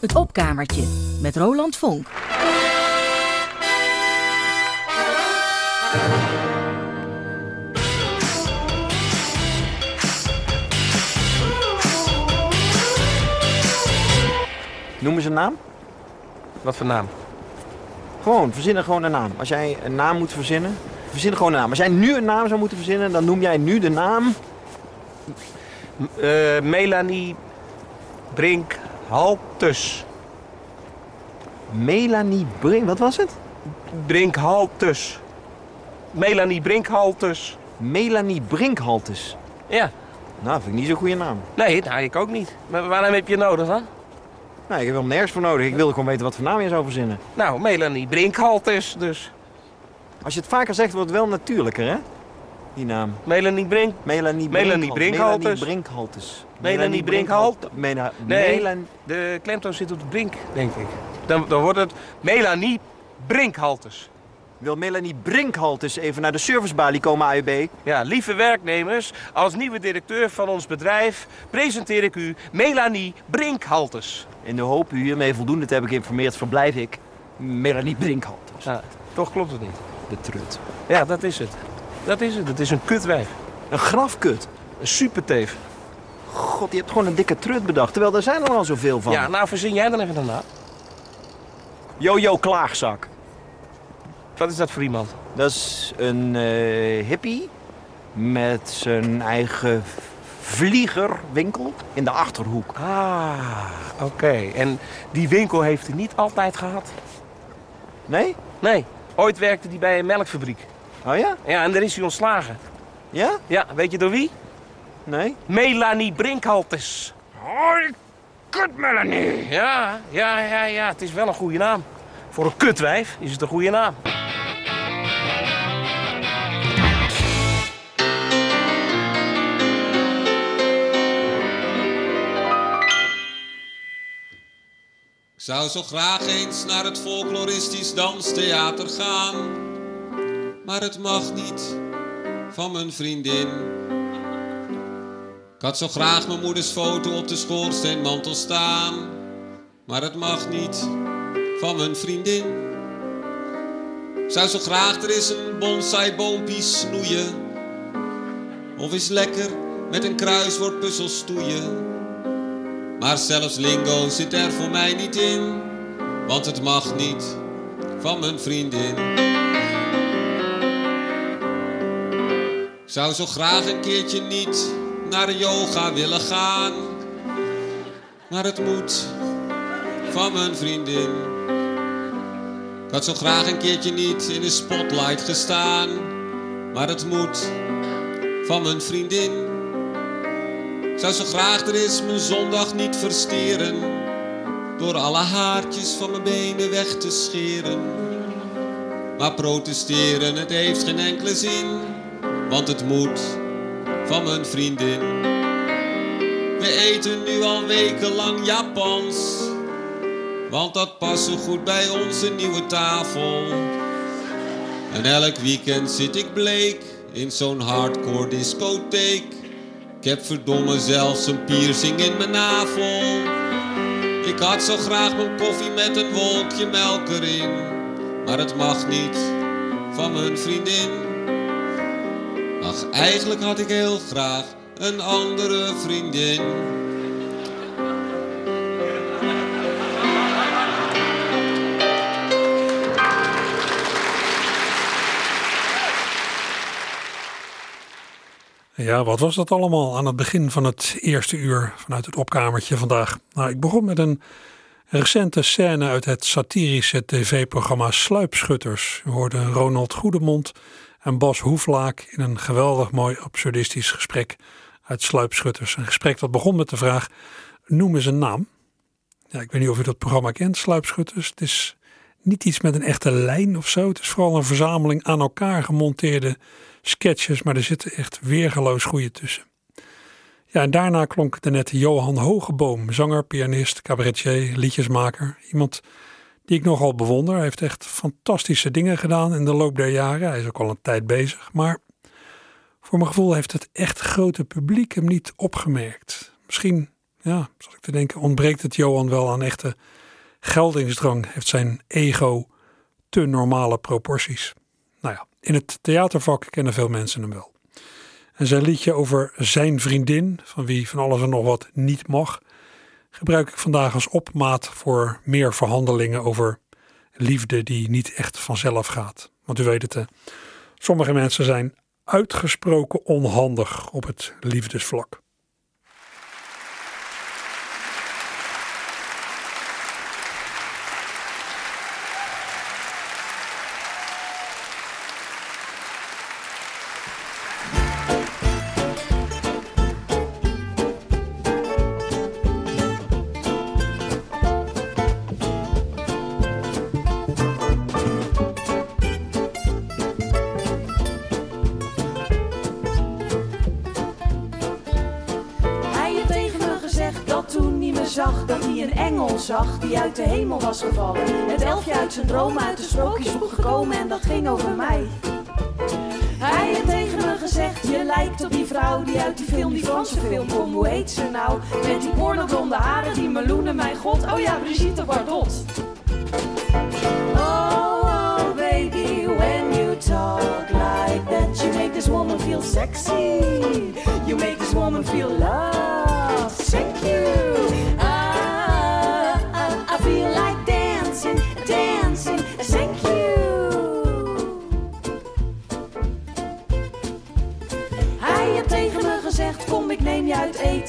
Het opkamertje met Roland Vonk. Noem eens een naam. Wat voor naam? Gewoon, verzinnen gewoon een naam. Als jij een naam moet verzinnen, verzin gewoon een naam. Als jij nu een naam zou moeten verzinnen, dan noem jij nu de naam. Eh, Melanie Brink Haltus. Melanie Brink. Wat was het? Brink Haltus. Melanie Brink Haltus. Melanie Brinkhaltes. Ja. Nou, vind ik niet zo'n goede naam. Nee, nou, ik ook niet. Maar waarom heb je het nodig dan? Nou, ik heb hem nergens voor nodig. Ik wilde gewoon weten wat voor naam je zou verzinnen. Nou, Melanie Brink Haltus dus. Als je het vaker zegt, wordt het wel natuurlijker, hè? Die naam. Melanie Brink. Melanie Melanie Brinkhaltes. Brinkhaltes. Melanie Brinkhaltes. Melanie Brinkhaltes. Nee. Melan- De klemtoon zit op de brink, denk ik. Dan, dan wordt het Melanie Brinkhaltes. Wil Melanie Brinkhaltes even naar de servicebalie komen, AUB? Ja, lieve werknemers, als nieuwe directeur van ons bedrijf presenteer ik u Melanie Brinkhaltes. In de hoop u hiermee voldoende te hebben geïnformeerd, verblijf ik Melanie Brinkhaltes. Ja, toch klopt het niet. De trut. Ja, dat is het. Dat is het. Het is een kutwijf. Een grafkut. Een superteef. God, je hebt gewoon een dikke trut bedacht. Terwijl er zijn er al zoveel van. Ja, nou verzin jij dan even daarna. Jojo Klaagzak. Wat is dat voor iemand? Dat is een eh, hippie met zijn eigen vliegerwinkel in de Achterhoek. Ah, oké. En die winkel heeft hij niet altijd gehad? Nee? Nee. Ooit werkte hij bij een melkfabriek. Oh ja? Ja, en daar is hij ontslagen. Ja? Ja, weet je door wie? Nee? Melanie Brinkhaltes. Hoi, kut Melanie. Ja, ja, ja, ja. Het is wel een goede naam. Voor een kutwijf is het een goede naam. Ik zou zo graag eens naar het folkloristisch danstheater gaan. Maar het mag niet van mijn vriendin. Ik had zo graag mijn moeders foto op de schoorsteenmantel staan. Maar het mag niet van mijn vriendin. Ik zou zo graag er eens een bonsai-boompie snoeien. Of eens lekker met een kruiswoordpuzzel stoeien. Maar zelfs lingo zit er voor mij niet in, want het mag niet van mijn vriendin. Zou zo graag een keertje niet naar yoga willen gaan, maar het moet van mijn vriendin. Ik had zo graag een keertje niet in de spotlight gestaan, maar het moet van mijn vriendin. Zou zo graag er eens mijn zondag niet versteren Door alle haartjes van mijn benen weg te scheren. Maar protesteren, het heeft geen enkele zin Want het moet van mijn vriendin We eten nu al wekenlang Japans Want dat past zo goed bij onze nieuwe tafel En elk weekend zit ik bleek In zo'n hardcore discotheek ik heb verdomme zelfs een piercing in mijn navel. Ik had zo graag mijn koffie met een wolkje melk erin. Maar het mag niet van mijn vriendin. Eigenlijk had ik heel graag een andere vriendin. Ja, wat was dat allemaal aan het begin van het eerste uur vanuit het opkamertje vandaag? Nou, ik begon met een recente scène uit het satirische tv-programma Sluipschutters. Hoorde Ronald Goedemond en Bas Hoeflaak in een geweldig mooi absurdistisch gesprek uit Sluipschutters. Een gesprek dat begon met de vraag, noem eens een naam. Ja, ik weet niet of u dat programma kent, Sluipschutters. Het is niet iets met een echte lijn of zo. Het is vooral een verzameling aan elkaar gemonteerde sketches, maar er zitten echt weergeloos goede tussen. Ja, en daarna klonk er net Johan Hogeboom, zanger, pianist, cabaretier, liedjesmaker. Iemand die ik nogal bewonder. Hij heeft echt fantastische dingen gedaan in de loop der jaren. Hij is ook al een tijd bezig, maar voor mijn gevoel heeft het echt grote publiek hem niet opgemerkt. Misschien ja, zat ik te denken, ontbreekt het Johan wel aan echte geldingsdrang? Heeft zijn ego te normale proporties? Nou ja, in het theatervak kennen veel mensen hem wel. En zijn liedje over zijn vriendin, van wie van alles en nog wat niet mag, gebruik ik vandaag als opmaat voor meer verhandelingen over liefde die niet echt vanzelf gaat. Want u weet het, hè, sommige mensen zijn uitgesproken onhandig op het liefdesvlak. Die uit de hemel was gevallen. Het elfje uit zijn droom uit de sprookjesboek gekomen en dat ging over mij. Hij heeft tegen me gezegd, je lijkt op die vrouw die uit die film, die Franse film komt. Hoe heet ze nou? Met die pornoblonde haren, die meloenen, mijn god. Oh ja, Brigitte Bardot. Oh, oh, baby, when you talk like that, you make this woman feel sexy. You make this woman feel love.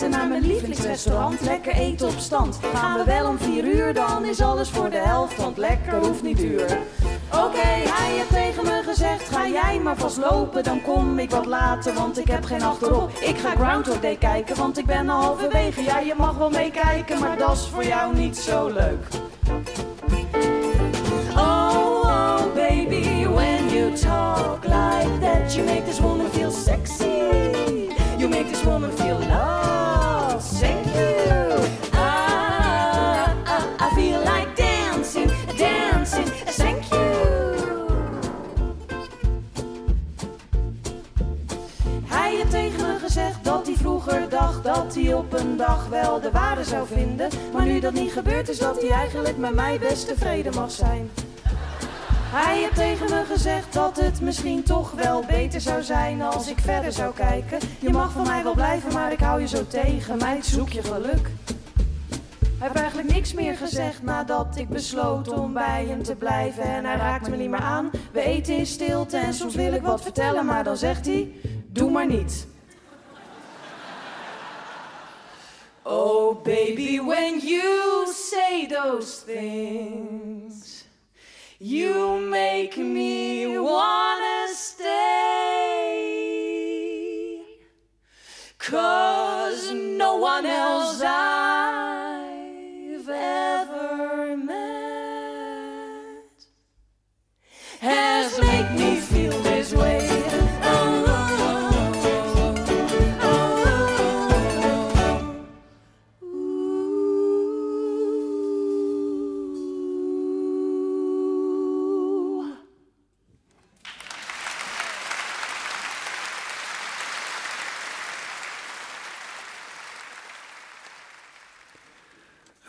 Naar mijn lievelingsrestaurant. Lekker eten op stand. Gaan we wel om vier uur, dan is alles voor de helft, want lekker hoeft niet duur. Oké, hij heeft tegen me gezegd, ga jij maar vast lopen, dan kom ik wat later, want ik heb geen achterop. Ik ga Groundhog Day kijken, want ik ben al halverwege. Ja, je mag wel meekijken, maar dat is voor jou niet zo leuk. Maar nu dat niet gebeurd is, dat hij eigenlijk met mij best tevreden mag zijn. Hij heeft tegen me gezegd dat het misschien toch wel beter zou zijn als ik verder zou kijken. Je mag van mij wel blijven, maar ik hou je zo tegen. Meid, zoek je geluk. Hij heeft eigenlijk niks meer gezegd nadat ik besloot om bij hem te blijven. En hij raakt me niet meer aan. We eten in stilte en soms wil ik wat vertellen, maar dan zegt hij: Doe maar niet. Oh baby, when you say those things. You make me wanna stay. Cause no one else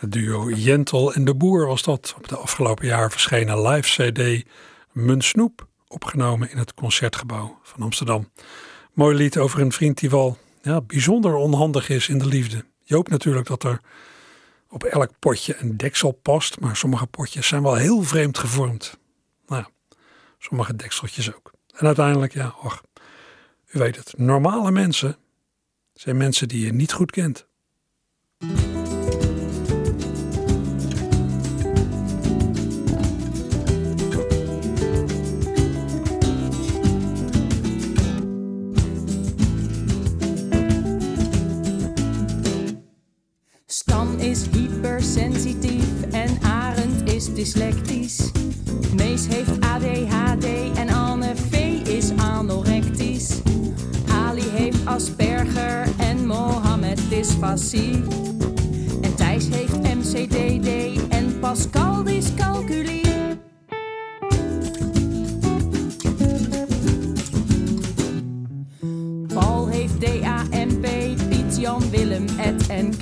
Het duo Jentel en de Boer was dat op de afgelopen jaar verschenen live CD Mun Snoep, opgenomen in het Concertgebouw van Amsterdam. Mooi lied over een vriend die wel ja, bijzonder onhandig is in de liefde. Je hoopt natuurlijk dat er op elk potje een deksel past, maar sommige potjes zijn wel heel vreemd gevormd. Nou sommige dekseltjes ook. En uiteindelijk, ja, och, u weet het, normale mensen zijn mensen die je niet goed kent. Dyslectisch. Mees heeft ADHD en Anne V is anorectisch. Ali heeft Asperger en Mohammed dysfasie. En Thijs heeft MCDD en Pascal dyscalculie. Paul heeft DAMP, Piet Jan Willem, et Piet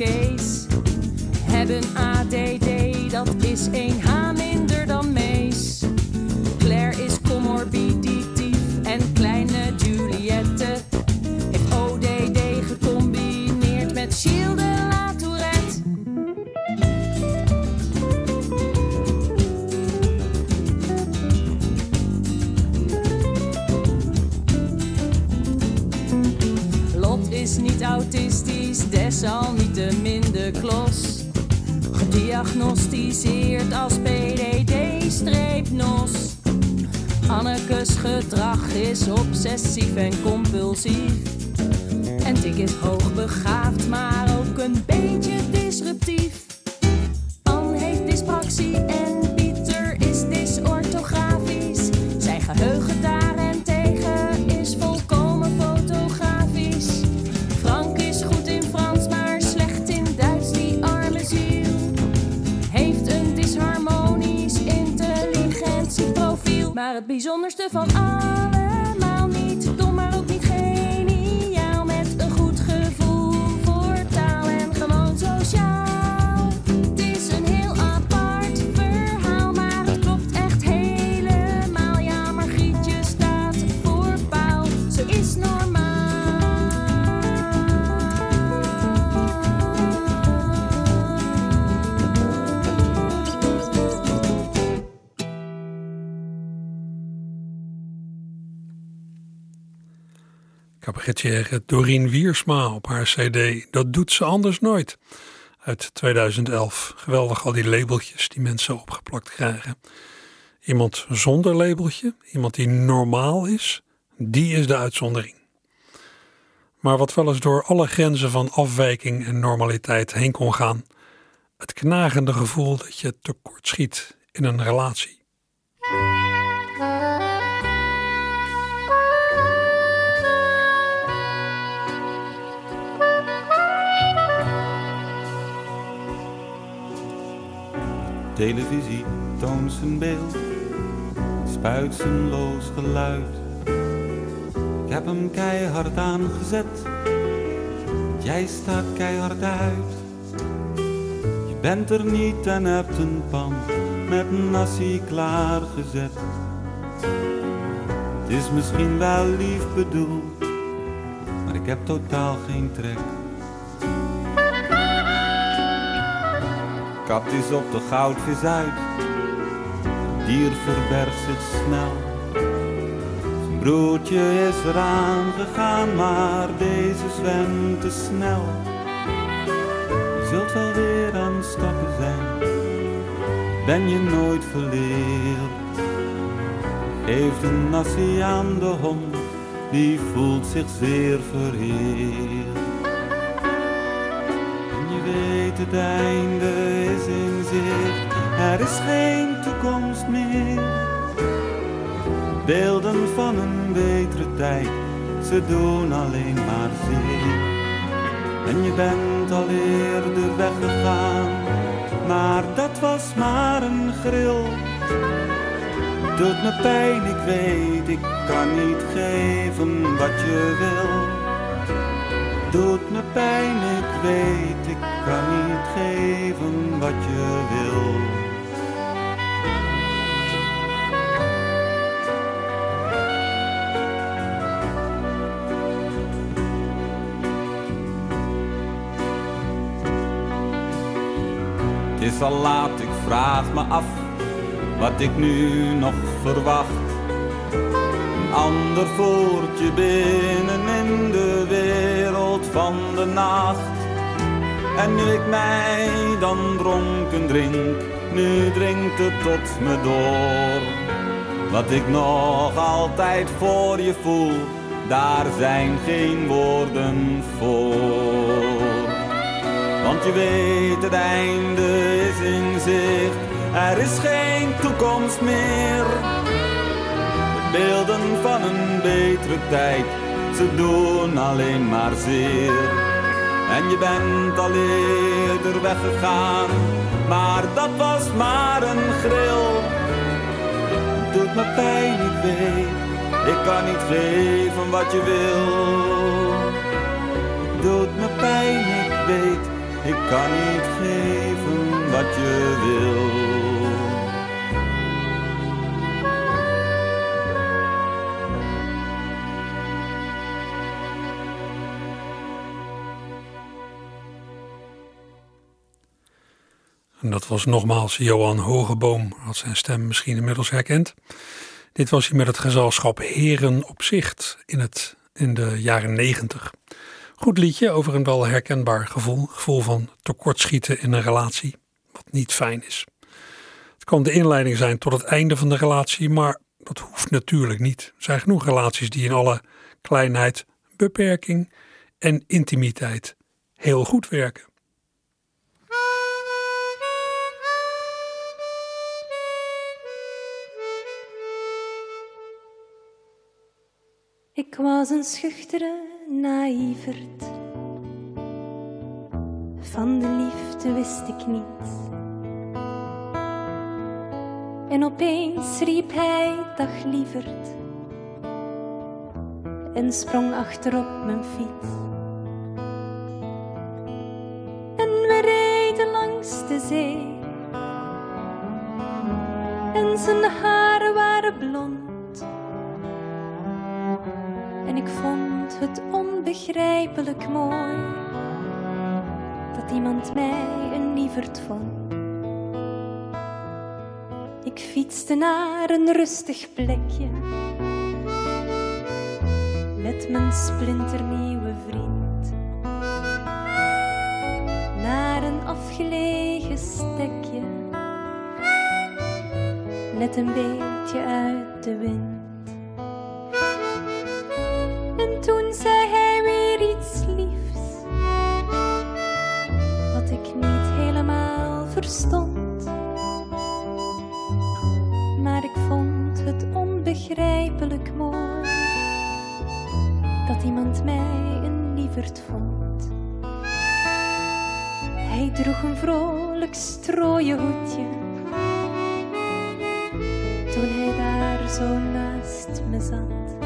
Cabaretière Doreen Wiersma op haar cd Dat doet ze anders nooit. Uit 2011. Geweldig al die labeltjes die mensen opgeplakt krijgen. Iemand zonder labeltje, iemand die normaal is, die is de uitzondering. Maar wat wel eens door alle grenzen van afwijking en normaliteit heen kon gaan. Het knagende gevoel dat je tekort schiet in een relatie. Televisie toont zijn beeld, spuit zijn loos geluid. Ik heb hem keihard aangezet, jij staat keihard uit. Je bent er niet en hebt een pan met nasi klaargezet. Het is misschien wel lief bedoeld, maar ik heb totaal geen trek. Kat is op de goudvis uit, het dier verbergt zich snel. Zijn broertje is eraan gegaan, maar deze zwemt te snel. Je zult wel weer aan het stappen zijn, ben je nooit verleerd. Geef de nasi aan de hond, die voelt zich zeer vereerd. Het einde is in zicht, er is geen toekomst meer. Beelden van een betere tijd, ze doen alleen maar zeer. En je bent al eerder weggegaan, maar dat was maar een gril. Doet me pijn, ik weet, ik kan niet geven wat je wil. Doet me pijn, ik weet, kan niet geven wat je wil. Het is al laat, ik vraag me af wat ik nu nog verwacht. Ander voertje binnen in de wereld van de nacht. En nu ik mij dan dronken drink, nu drinkt het tot me door. Wat ik nog altijd voor je voel, daar zijn geen woorden voor. Want je weet, het einde is in zicht, er is geen toekomst meer. De beelden van een betere tijd, ze doen alleen maar zeer. En je bent al eerder weggegaan, maar dat was maar een gril. Doet me pijn, ik weet, ik kan niet geven wat je wil. Doet me pijn, ik weet, ik kan niet geven wat je wil. En dat was nogmaals Johan Hogeboom, had zijn stem misschien inmiddels herkend. Dit was hij met het gezelschap Heren op Zicht in, het, in de jaren negentig. Goed liedje over een wel herkenbaar gevoel. Gevoel van tekortschieten in een relatie, wat niet fijn is. Het kan de inleiding zijn tot het einde van de relatie, maar dat hoeft natuurlijk niet. Er zijn genoeg relaties die in alle kleinheid, beperking en intimiteit heel goed werken. Ik was een schuchtere naïverd. Van de liefde wist ik niets. En opeens riep hij dag lieverd en sprong achterop mijn fiets. En we reden langs de zee en zijn haren waren blond ik vond het onbegrijpelijk mooi dat iemand mij een lieverd vond. Ik fietste naar een rustig plekje met mijn splinternieuwe vriend. Naar een afgelegen stekje, net een beetje uit de wind. Dat iemand mij een lieverd vond. Hij droeg een vrolijk strooien hoedje toen hij daar zo naast me zat.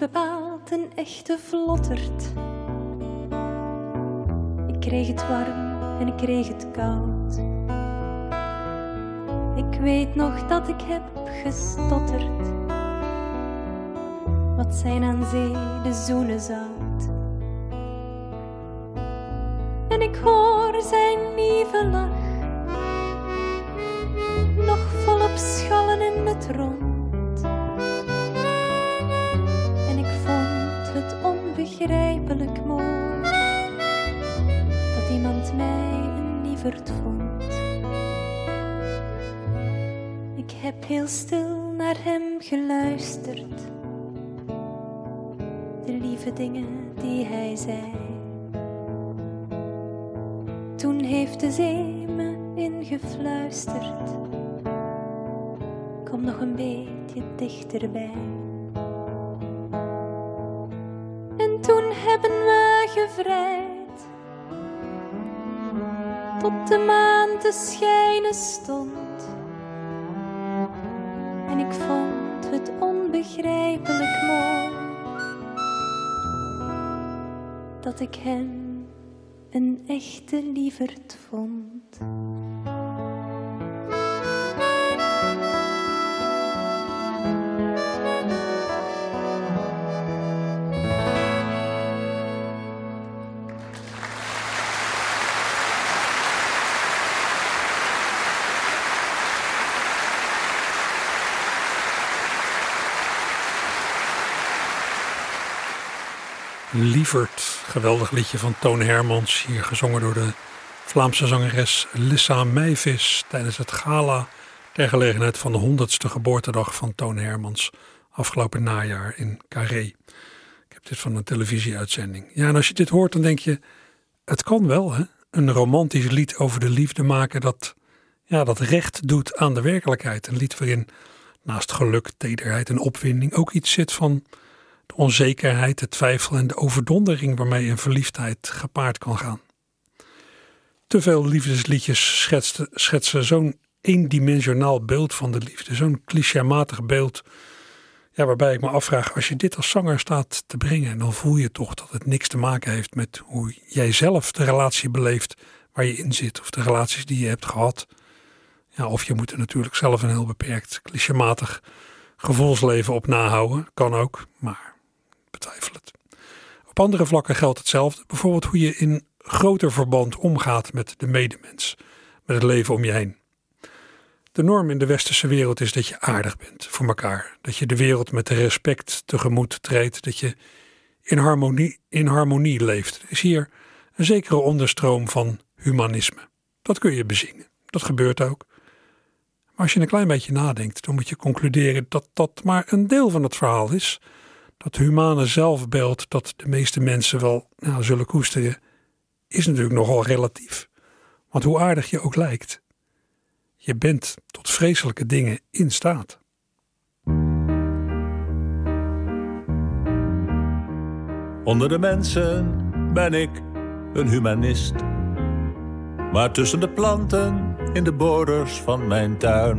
Bepaald een echte vlotterd. Ik kreeg het warm en ik kreeg het koud. Ik weet nog dat ik heb gestotterd. Wat zijn aan zee de zoenen zout. En ik hoor zijn lieve lach. Nog volop schallen in het rond. Onbegrijpelijk mooi dat iemand mij een lieverd vond. Ik heb heel stil naar hem geluisterd, de lieve dingen die hij zei. Toen heeft de zee me ingefluisterd, kom nog een beetje dichterbij. Toen hebben we gevrijd tot de maan te schijnen stond. En ik vond het onbegrijpelijk mooi dat ik hem een echte lieverd vond. Lievert, geweldig liedje van Toon Hermans, hier gezongen door de Vlaamse zangeres Lissa Meijvis tijdens het gala ter gelegenheid van de 100ste geboortedag van Toon Hermans afgelopen najaar in Carré. Ik heb dit van een televisieuitzending. Ja, en als je dit hoort, dan denk je, het kan wel, hè? Een romantisch lied over de liefde maken dat, ja, dat recht doet aan de werkelijkheid. Een lied waarin naast geluk, tederheid en opwinding ook iets zit van de onzekerheid, de twijfel en de overdondering waarmee een verliefdheid gepaard kan gaan. Te veel liefdesliedjes schetsen, schetsen zo'n eendimensionaal beeld van de liefde, zo'n clichématig beeld. Ja, waarbij ik me afvraag, als je dit als zanger staat te brengen, dan voel je toch dat het niks te maken heeft met hoe jij zelf de relatie beleeft waar je in zit, of de relaties die je hebt gehad. Ja, of je moet er natuurlijk zelf een heel beperkt, clichématig gevoelsleven op nahouden. Kan ook, maar Op andere vlakken geldt hetzelfde. Bijvoorbeeld hoe je in groter verband omgaat met de medemens, met het leven om je heen. De norm in de westerse wereld is dat je aardig bent voor elkaar. Dat je de wereld met respect tegemoet treedt. Dat je in harmonie, in harmonie leeft. Er is hier een zekere onderstroom van humanisme. Dat kun je bezingen. Dat gebeurt ook. Maar als je een klein beetje nadenkt, dan moet je concluderen dat dat maar een deel van het verhaal is. Dat humane zelfbeeld dat de meeste mensen wel nou, zullen koesteren, is natuurlijk nogal relatief. Want hoe aardig je ook lijkt, je bent tot vreselijke dingen in staat. Onder de mensen ben ik een humanist. Maar tussen de planten in de borders van mijn tuin,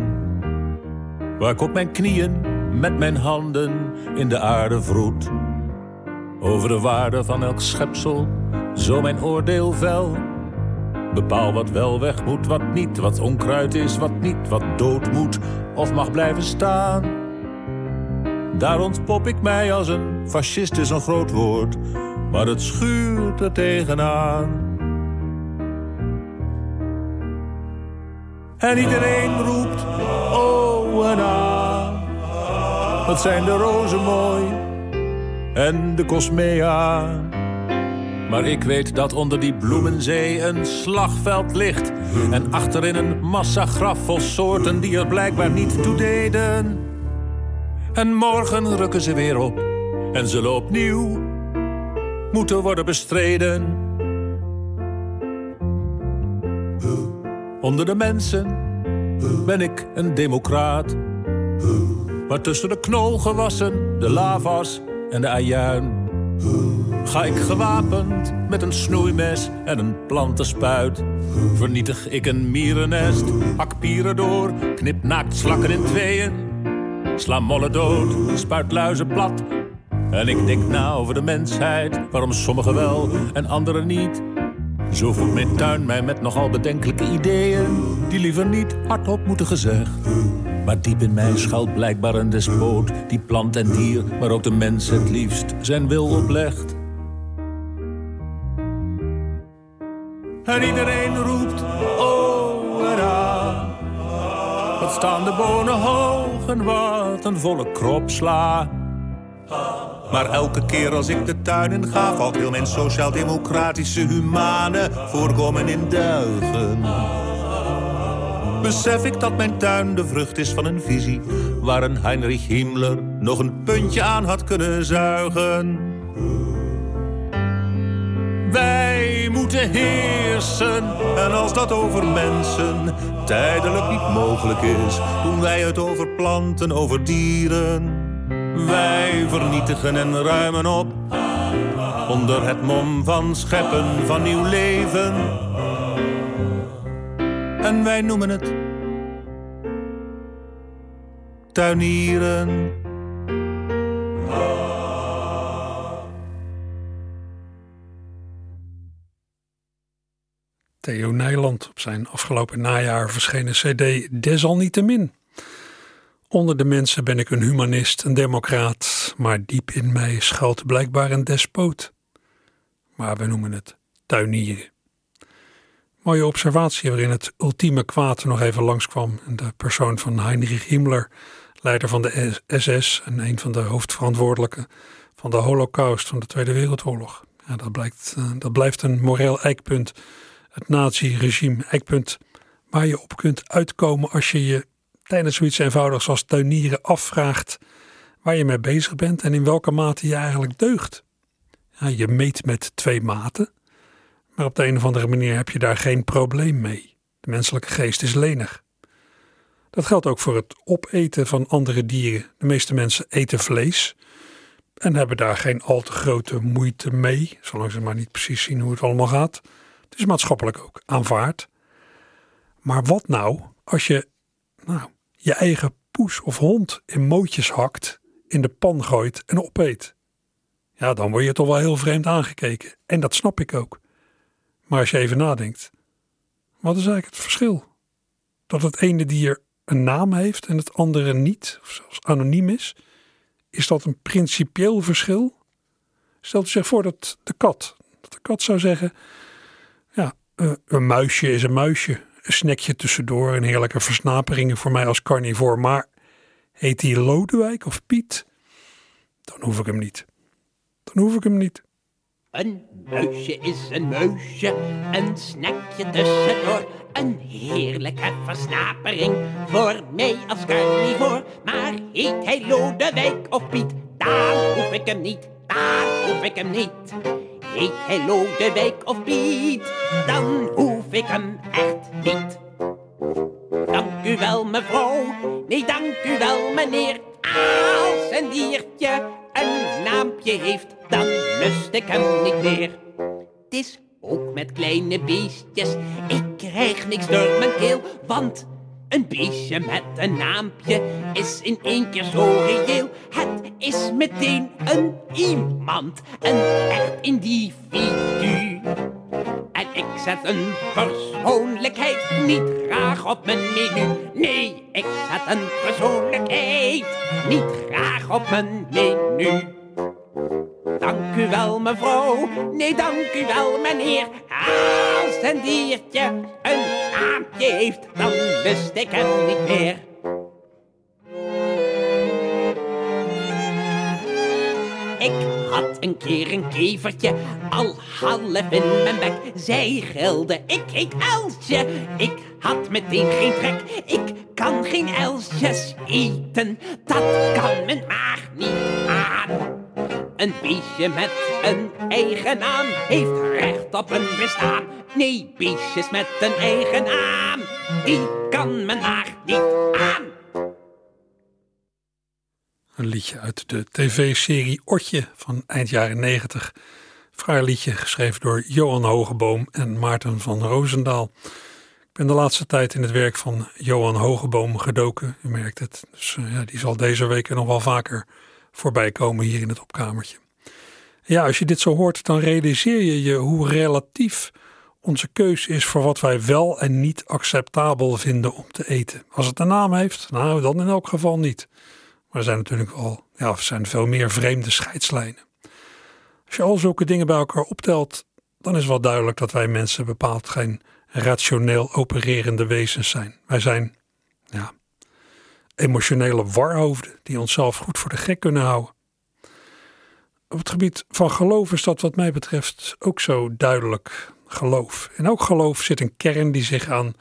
waar ik op mijn knieën met mijn handen in de aarde vroet, over de waarde van elk schepsel, zo mijn oordeel vel Bepaal wat wel weg moet, wat niet, wat onkruid is, wat niet, wat dood moet of mag blijven staan. Daar ontpop ik mij als een fascist is een groot woord, maar het schuurt er tegenaan. En iedereen roept, oh en ah, wat zijn de rozen mooi en de cosmea. Maar ik weet dat onder die bloemenzee een slagveld ligt. En achterin een massa graf vol soorten die er blijkbaar niet toe deden. En morgen rukken ze weer op en zullen opnieuw moeten worden bestreden. Onder de mensen ben ik een democraat. Maar tussen de knolgewassen, de lavas en de ajuin Ga ik gewapend met een snoeimes en een plantenspuit. Vernietig ik een mierennest, hak pieren door, knip naakt slakken in tweeën. Sla mollen dood, spuit luizen plat. En ik denk na over de mensheid, waarom sommigen wel en anderen niet. Zo voedt mijn tuin mij met nogal bedenkelijke ideeën, die liever niet hardop moeten gezegd. Maar diep in mij schuilt blijkbaar een despoot, die plant en dier, maar ook de mens het liefst zijn wil oplegt. En iedereen roept, oh ra. Wat staan de bonen hoog en wat een volle krop sla. Maar elke keer als ik de tuin in ga, valt heel mijn sociaal-democratische humane voorkomen in duigen. Besef ik dat mijn tuin de vrucht is van een visie waar een Heinrich Himmler nog een puntje aan had kunnen zuigen. Wij moeten heersen en als dat over mensen tijdelijk niet mogelijk is, doen wij het over planten, over dieren. Wij vernietigen en ruimen op onder het mom van scheppen van nieuw leven. En wij noemen het tuinieren. Theo Nijland op zijn afgelopen najaar verschenen CD Desalniettemin. Onder de mensen ben ik een humanist, een democraat, maar diep in mij schuilt blijkbaar een despoot. Maar we noemen het tuinieren. Mooie observatie waarin het ultieme kwaad nog even langskwam. In de persoon van Heinrich Himmler, leider van de SS en een van de hoofdverantwoordelijken van de holocaust van de Tweede Wereldoorlog. Ja, dat, blijkt, eh, dat blijft een moreel eikpunt. Het nazi-regime, eikpunt waar je op kunt uitkomen als je je tijdens zoiets eenvoudigs als tuinieren afvraagt waar je mee bezig bent en in welke mate je eigenlijk deugt. Ja, je meet met twee maten, maar op de een of andere manier heb je daar geen probleem mee. De menselijke geest is lenig. Dat geldt ook voor het opeten van andere dieren. De meeste mensen eten vlees en hebben daar geen al te grote moeite mee, zolang ze maar niet precies zien hoe het allemaal gaat. Het is maatschappelijk ook aanvaard. Maar wat nou als je nou, je eigen poes of hond in mootjes hakt, in de pan gooit en opeet? Ja, dan word je toch wel heel vreemd aangekeken. En dat snap ik ook. Maar als je even nadenkt, wat is eigenlijk het verschil? Dat het ene dier een naam heeft en het andere niet, of zelfs anoniem is, is dat een principieel verschil? Stelt u zich voor dat de kat, dat de kat zou zeggen, ja, eh, een muisje is een muisje, een snackje tussendoor, een heerlijke versnapering voor mij als carnivore, maar heet hij Lodewijk of Piet, dan hoef ik hem niet. Dan hoef ik hem niet. Een muisje is een muisje, een snackje tussendoor. Een heerlijke versnapering voor mij als carnivore. Maar heet hij Lodewijk of Piet, dan hoef ik hem niet, dan hoef ik hem niet. Heet hij Lodewijk of Piet, dan hoef ik hem echt niet. Dank u wel mevrouw, nee dank u wel meneer. Als een diertje een naampje heeft, dan lust ik hem niet meer. Het is ook met kleine beestjes, ik krijg niks door mijn keel, want een beestje met een naampje is in één keer zo reëel. Het is meteen een iemand, een echt individu. En ik zet een persoonlijkheid niet graag op mijn menu. Nee, ik zet een persoonlijkheid niet graag op mijn menu. Dank u wel, mevrouw. Nee, dank u wel, meneer. Als een diertje een naampje heeft, dan lust ik hem niet meer. Ik had een keer een kevertje, al half in mijn bek. Zij gilde, ik heet Elsje. Ik had meteen geen trek, ik kan geen Elsjes eten. Dat kan mijn maag niet aan. Een beestje met een eigen naam heeft recht op een bestaan. Nee, beestjes met een eigen naam, die kan mijn maag niet aan. Een liedje uit de tv-serie Otje van eind jaren 90. Fraai liedje geschreven door Johan Hogeboom en Maarten van Roosendaal. Ik ben de laatste tijd in het werk van Johan Hogeboom gedoken. U merkt het. Dus uh, ja, die zal deze weken nog wel vaker voorbij komen hier in het opkamertje. Ja, als je dit zo hoort, dan realiseer je je hoe relatief onze keus is voor wat wij wel en niet acceptabel vinden om te eten. Als het een naam heeft, nou dan in elk geval niet. Maar er zijn natuurlijk al, ja, er zijn veel meer vreemde scheidslijnen. Als je al zulke dingen bij elkaar optelt, dan is wel duidelijk dat wij mensen bepaald geen rationeel opererende wezens zijn. Wij zijn, ja, emotionele warhoofden die onszelf goed voor de gek kunnen houden. Op het gebied van geloof is dat wat mij betreft ook zo duidelijk geloof. En ook geloof zit een kern die zich aan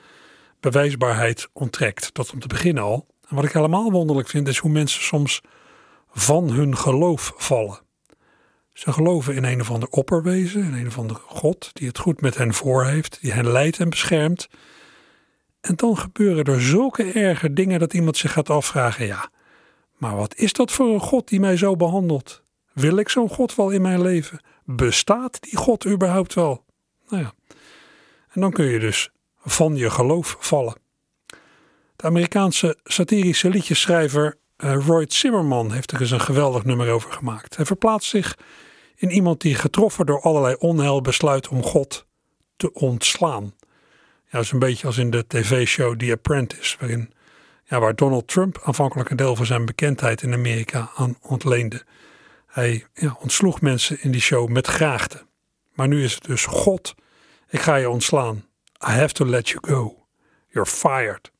bewijsbaarheid onttrekt. Dat om te beginnen al. En wat ik helemaal wonderlijk vind is hoe mensen soms van hun geloof vallen. Ze geloven in een of ander opperwezen, in een of andere God die het goed met hen voor heeft, die hen leidt en beschermt. En dan gebeuren er zulke erge dingen dat iemand zich gaat afvragen: ja, maar wat is dat voor een God die mij zo behandelt? Wil ik zo'n God wel in mijn leven? Bestaat die God überhaupt wel? Nou ja. En dan kun je dus van je geloof vallen. De Amerikaanse satirische liedjeschrijver uh, Roy Zimmerman heeft er eens een geweldig nummer over gemaakt. Hij verplaatst zich in iemand die getroffen door allerlei onheil besluit om God te ontslaan. Ja, is een beetje als in de tv-show The Apprentice, waarin, ja, waar Donald Trump aanvankelijk een deel van zijn bekendheid in Amerika aan ontleende. Hij ja, ontsloeg mensen in die show met graagte. Maar nu is het dus God, ik ga je ontslaan. I have to let you go. You're fired.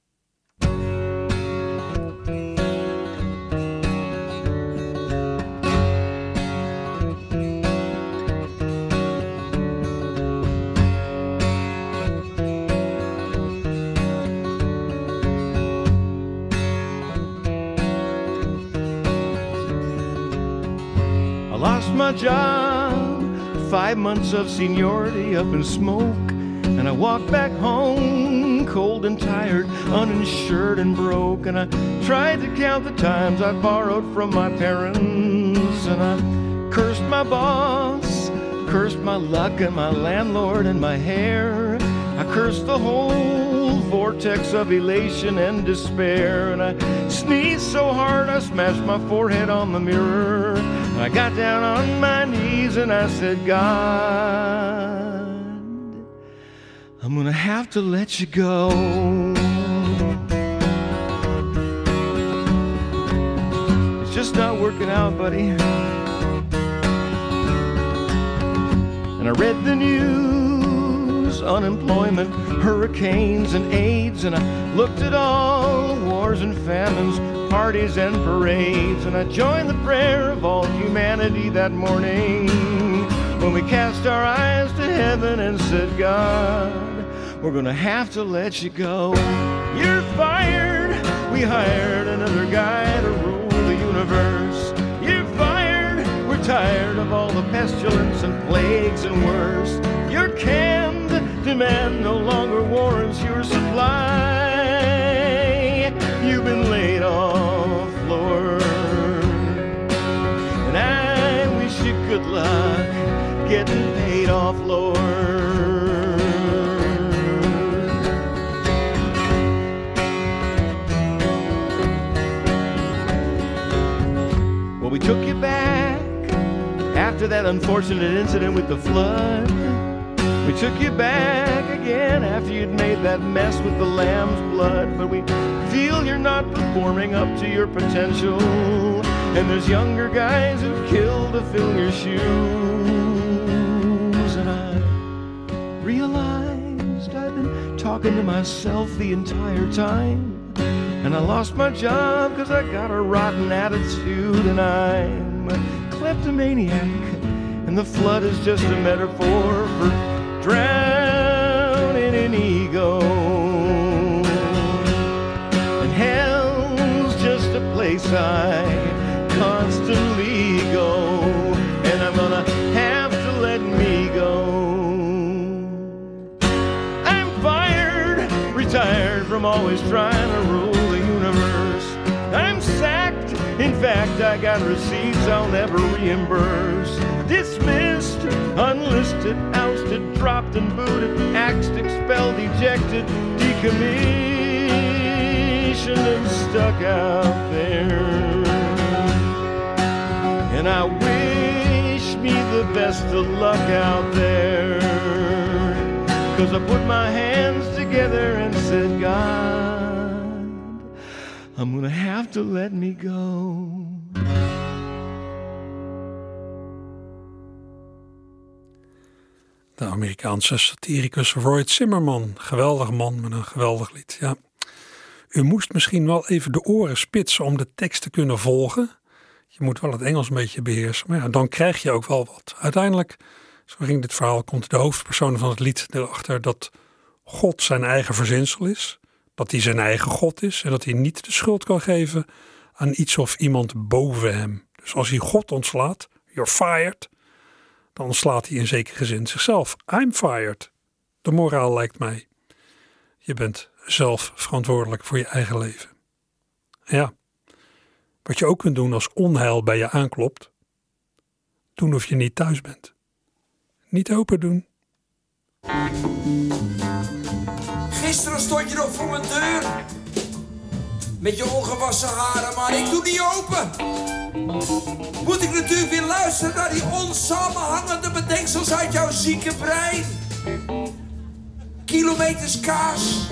My job. Five months of seniority up in smoke. And I walked back home, cold and tired, uninsured and broke. And I tried to count the times I borrowed from my parents. And I cursed my boss, cursed my luck and my landlord and my hair. I cursed the whole vortex of elation and despair. And I sneezed so hard I smashed my forehead on the mirror. I got down on my knees and I said, God. I'm gonna have to let you go. It's just not working out, buddy. And I read the news unemployment, hurricanes, and AIDS. And I looked at all the wars and famines, parties and parades. And I joined the prayer of all humanity that morning when we cast our eyes to heaven and said, God. We're gonna have to let you go. You're fired. We hired another guy to rule the universe. You're fired. We're tired of all the pestilence and plagues and worse. You're canned. Demand no longer warrants your supply. Getting paid off, Lord. Well, we took you back after that unfortunate incident with the flood. We took you back again after you'd made that mess with the lamb's blood. But we feel you're not performing up to your potential. And there's younger guys who kill to fill your shoes. And I realized I've been talking to myself the entire time. And I lost my job because I got a rotten attitude and I'm a kleptomaniac. And the flood is just a metaphor for drowning in ego. And hell's just a place I from always trying to rule the universe. I'm sacked, in fact, I got receipts I'll never reimburse. Dismissed, unlisted, ousted, dropped and booted, axed, expelled, ejected, decommissioned. And stuck out there. And I wish me the best of luck out there. Cause I put my hands together and said, I'm gonna have to let me go. De Amerikaanse satiricus Roy Zimmerman. Geweldig man met een geweldig lied. Ja. U moest misschien wel even de oren spitsen om de tekst te kunnen volgen. Je moet wel het Engels een beetje beheersen. Maar ja, dan krijg je ook wel wat. Uiteindelijk, zo ging dit verhaal, komt de hoofdpersoon van het lied erachter dat God zijn eigen verzinsel is. Dat hij zijn eigen God is. En dat hij niet de schuld kan geven aan iets of iemand boven hem. Dus als hij God ontslaat, you're fired. Dan ontslaat hij in zekere zin zichzelf. I'm fired. De moraal lijkt mij. Je bent zelf verantwoordelijk voor je eigen leven. Ja. Wat je ook kunt doen als onheil bij je aanklopt. Doen of je niet thuis bent. Niet open doen. Gisteren stond je nog voor mijn deur. Met je ongewassen haren, maar ik doe niet open. Moet ik natuurlijk weer luisteren naar die onsamenhangende bedenksels uit jouw zieke brein. Kilometers kaas.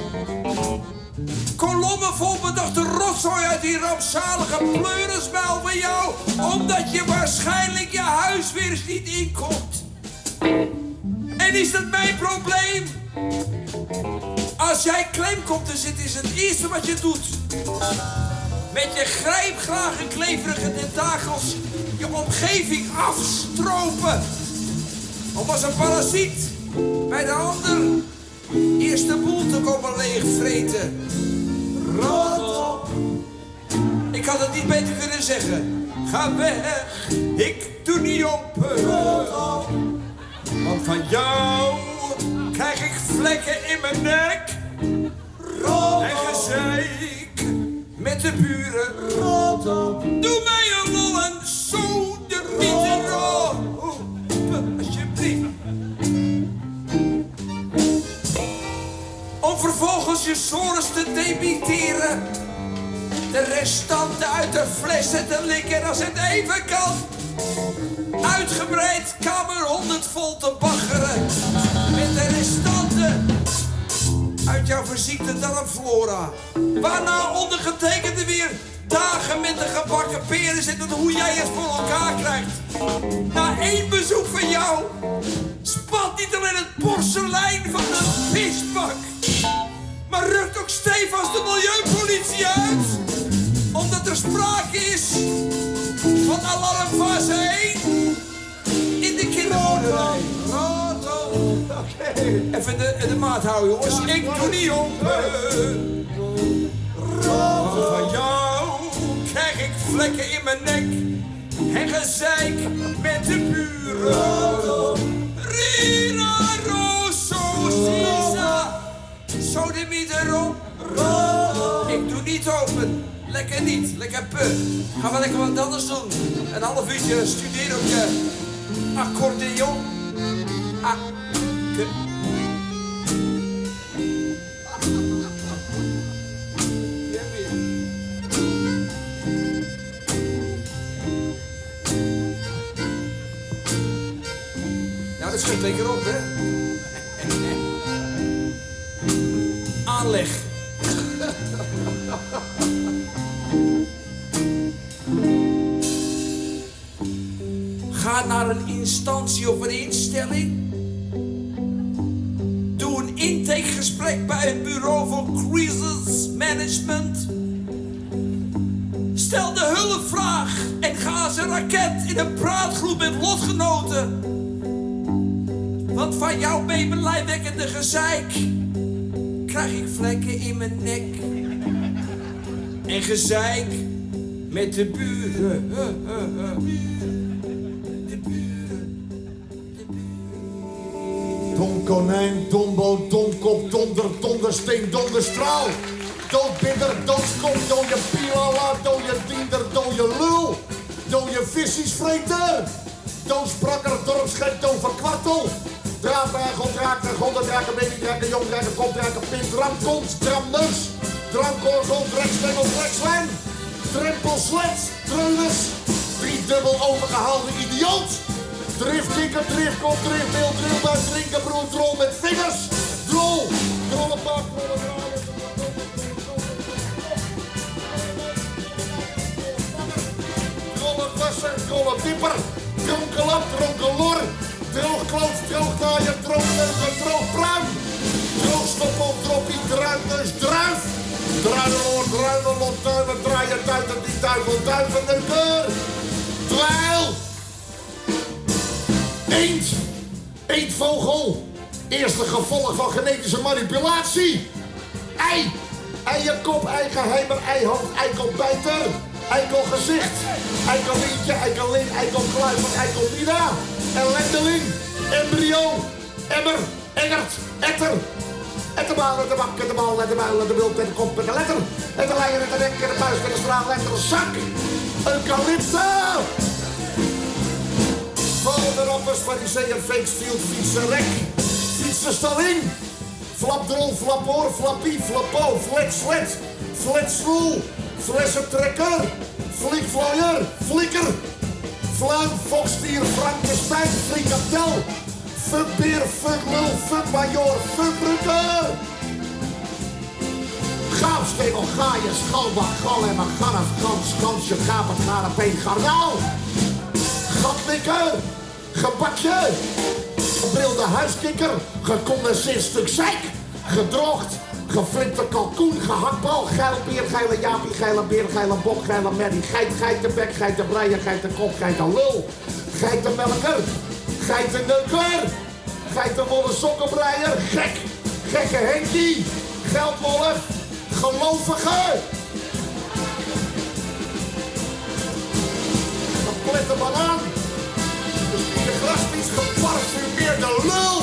Kolommen vol bedachte rotzooi uit die rampzalige pleurenspel van jou. Omdat je waarschijnlijk je huis weer eens niet inkomt. En is dat mijn probleem? Als jij klem komt te zitten is het eerste wat je doet. Met je grijpgrage kleverige tentakels je omgeving afstropen. Om als een parasiet bij de ander eerst de boel te komen leegvreten. Rot op! Ik had het niet beter kunnen zeggen. ga weg. Ik doe niet open. Want van jou krijg ik vlekken in mijn nek. En gezeik met de buren. Doe mij een lol en zo de mieten Alsjeblieft. Om vervolgens je sores te debiteren. De restanten uit de flessen te likken als het even kan. Uitgebreid kamer 100 vol te baggeren. Restanten uit jouw verziekte darmflora. Waarna ondergetekende weer dagen met de gebakken peren zit en hoe jij het voor elkaar krijgt. Na één bezoek van jou spat niet alleen het porselein van de visbak, maar rukt ook stevast de milieupolitie uit. Omdat er sprake is van alarmfase 1 in de kinderboerderij. Oké. Even de, de maat houden, jongens. Ik doe niet open. Want van jou krijg ik vlekken in mijn nek. En gezeik met de buren. Rina, Rosso, Sisa. Zo de. Ik doe niet open. Lekker niet, lekker put. Gaan we lekker wat anders doen. Een half uurtje studeren op je accordeon. Ah, Nou, dat schudt lekker op, hè? Aanleg. Ga naar een instantie of een instelling. Intakegesprek bij het bureau voor crisis management. Stel de hulpvraag en ga als een raket in een praatgroep met lotgenoten. Want van jouw bebelijwekkende gezeik krijg ik vlekken in mijn nek. En gezeik met de buren. Don konijn, dombo, domkop, donder, dondersteen, donderstraal. Doodbidder, doodskop, dode pilala, dode diender, dode lul. Dode visiesvreter. Doodsprakker, dorpsgek, doverkwartel. Draadbergel, draken, gondendraken, babydraken, jongdraken, kopdraken, pint, ramkons, dramnus. Drankorgel, drekstengel, drekslijn. Drempelslets, treulers. Driedubbel overgehaalde idioot. Driftkikker, driftkop, driftbeeld, drillbuis, drinken, broer, drol met vingers. Drol, drollenpak, drollendraaier. Drollenwasser, drollenwipper, dronkenlap, dronkenlor. Droogkloot, droognaaier, droogdeuger, droogpruim. Droogstoppel, droppie, druifneus, druif. Druilenloor, druilenlot, duiven, draaien, duiten, die duivel, duivenneuker. Dweil. Eend. Eendvogel. Eerste gevolg van genetische manipulatie. Ei. Eierkop, eigeheimer, eihoofd, eikelbijter. Eikelgezicht. Eikelientje, eikelin, eikelkluiver, eikelpina. Ellendeling. Embryo. Emmer. Engert. Etter. Etterbaal, de bak, de de muil, de kop, letter. En de leier, de nek, de buis, de. Valderoppers, fariseeën, fakes, field, fietsen, rek. Fietsenstalling. Flapdrol, flapoor, flappie, flapo, flet, slet. Fletsroel. Flessentrekker. Flikvlooier, flikker. Fluim, fokstier, Frankenstein, frikatel. Fuckbeer, fucklul, fuckmajor, fuckbrukker. Gaafstegel, gaaien, schalbak, gal en garf, kans, kansje, gapen, garapeen, garnaal. Gatlikker, gebakje, gebrilde huiskikker, gecondenseerd stuk zeik, gedroogd, geflipte kalkoen, gehaktbal, geile bier, geile jaapie, geile beer, geile bok, geile merrie, geit, geitenbek, geitenbreier, geitenkop, geitenlul, geitenmelker, geitenneuker, geitenwolle sokkenbreier, gek, gekke Henkie, geldwolf, gelovige. complete banaan. De graspies geparfumeerde lul.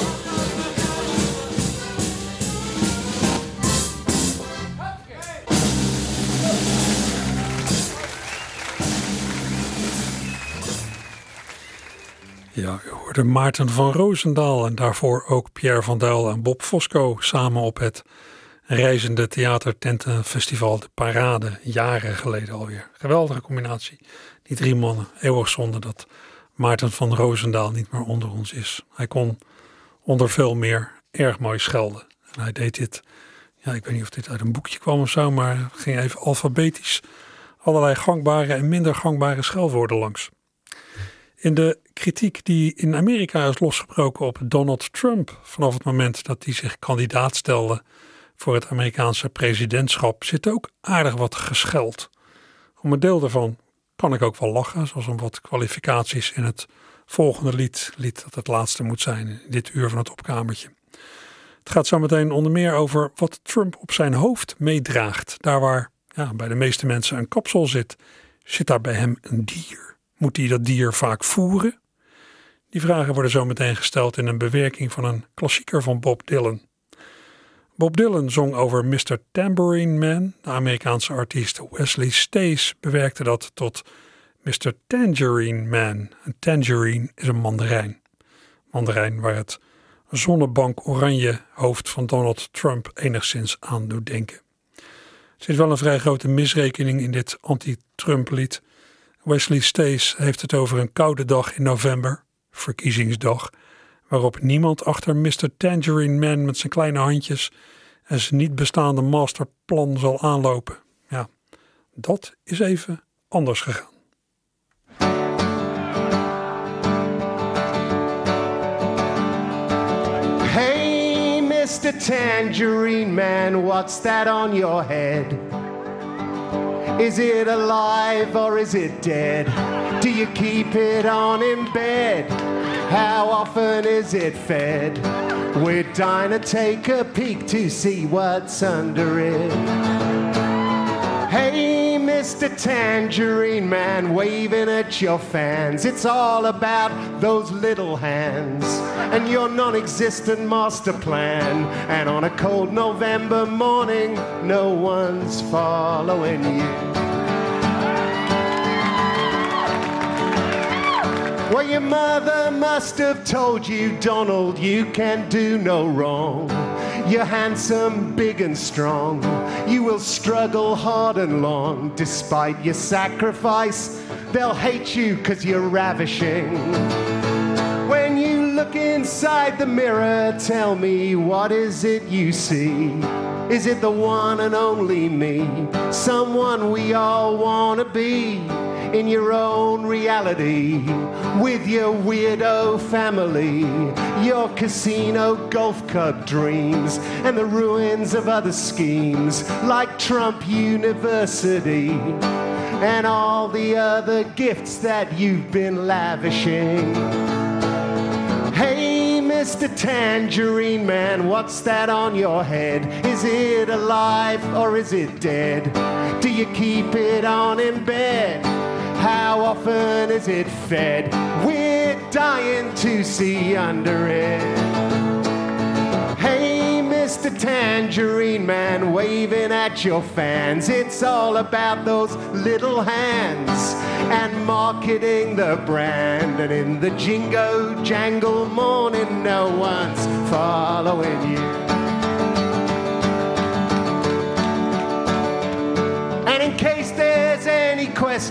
Ja, u hoorde Maarten van Roosendaal en daarvoor ook Pierre van en Bob Fosco samen op het reizende theatertentenfestival De Parade, jaren geleden alweer. Geweldige combinatie. Die drie mannen, eeuwig zonde dat Maarten van Roosendaal niet meer onder ons is. Hij kon onder veel meer erg mooi schelden. En hij deed dit, ja, ik weet niet of dit uit een boekje kwam of zo, maar ging even alfabetisch allerlei gangbare en minder gangbare schelwoorden langs. In de kritiek die in Amerika is losgebroken op Donald Trump vanaf het moment dat hij zich kandidaat stelde voor het Amerikaanse presidentschap zit ook aardig wat gescheld. Om een deel daarvan kan ik ook wel lachen, zoals om wat kwalificaties in het volgende lied, lied dat het laatste moet zijn in dit uur van het opkamertje. Het gaat zo meteen onder meer over wat Trump op zijn hoofd meedraagt. Daar waar ja, bij de meeste mensen een kapsel zit, zit daar bij hem een dier. Moet hij dat dier vaak voeren? Die vragen worden zo meteen gesteld in een bewerking van een klassieker van Bob Dylan. Bob Dylan zong over Mr. Tambourine Man. De Amerikaanse artiest Wesley Stace bewerkte dat tot Mr. Tangerine Man. Een tangerine is een mandarijn. Mandarijn waar het zonnebank oranje hoofd van Donald Trump enigszins aan doet denken. Er zit wel een vrij grote misrekening in dit anti-Trump lied. Wesley Stace heeft het over een koude dag in november, verkiezingsdag, waarop niemand achter Mr. Tangerine Man met zijn kleine handjes en zijn niet bestaande masterplan zal aanlopen. Ja, dat is even anders gegaan. Hey, Mr. Tangerine Man, what's that on your head? Is it alive or is it dead? Do you keep it on in bed? How often is it fed? We're dying to take a peek to see what's under it. Hey, Mr. Tangerine Man, waving at your fans. It's all about those little hands and your non existent master plan. And on a cold November morning, no one's following you. Well, your mother must have told you, Donald, you can do no wrong. You're handsome, big and strong. You will struggle hard and long. Despite your sacrifice, they'll hate you because you're ravishing. When you look inside the mirror, tell me what is it you see? Is it the one and only me? Someone we all want to be in your own reality with your weirdo family, your casino golf club dreams, and the ruins of other schemes like Trump University and all the other gifts that you've been lavishing. Hey, Mr. Tangerine Man, what's that on your head? Is it alive or is it dead? Do you keep it on in bed? How often is it fed? We're dying to see under it. Hey, Mr. Tangerine Man, waving at your fans. It's all about those little hands and marketing the brand. And in the jingo jangle morning, no one's following you.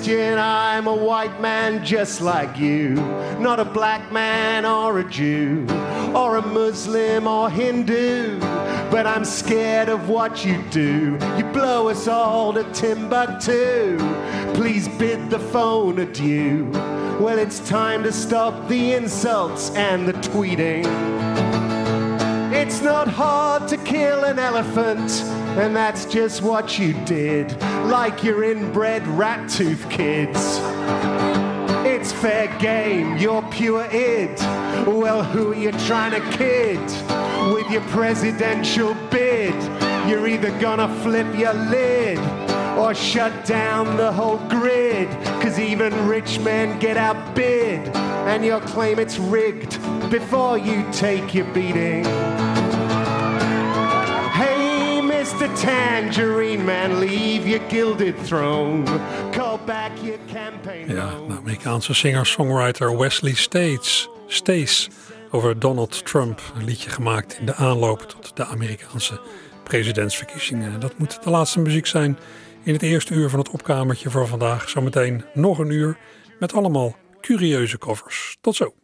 Question, I'm a white man just like you. Not a black man or a Jew, or a Muslim or Hindu. But I'm scared of what you do. You blow us all to Timbuktu. Please bid the phone adieu. Well, it's time to stop the insults and the tweeting. It's not hard to kill an elephant, and that's just what you did, like your inbred rat tooth kids. It's fair game, you're pure id. Well, who are you trying to kid with your presidential bid? You're either gonna flip your lid or shut down the whole grid. Cause even rich men get outbid, and you'll claim it's rigged before you take your beating. Mr. Tangerine Man, leave your gilded throne. Call back your campaign. Ja, de Amerikaanse singer-songwriter Wesley States, Stace over Donald Trump. Een liedje gemaakt in de aanloop tot de Amerikaanse presidentsverkiezingen. Dat moet de laatste muziek zijn in het eerste uur van het opkamertje voor vandaag. Zometeen nog een uur met allemaal curieuze covers. Tot zo.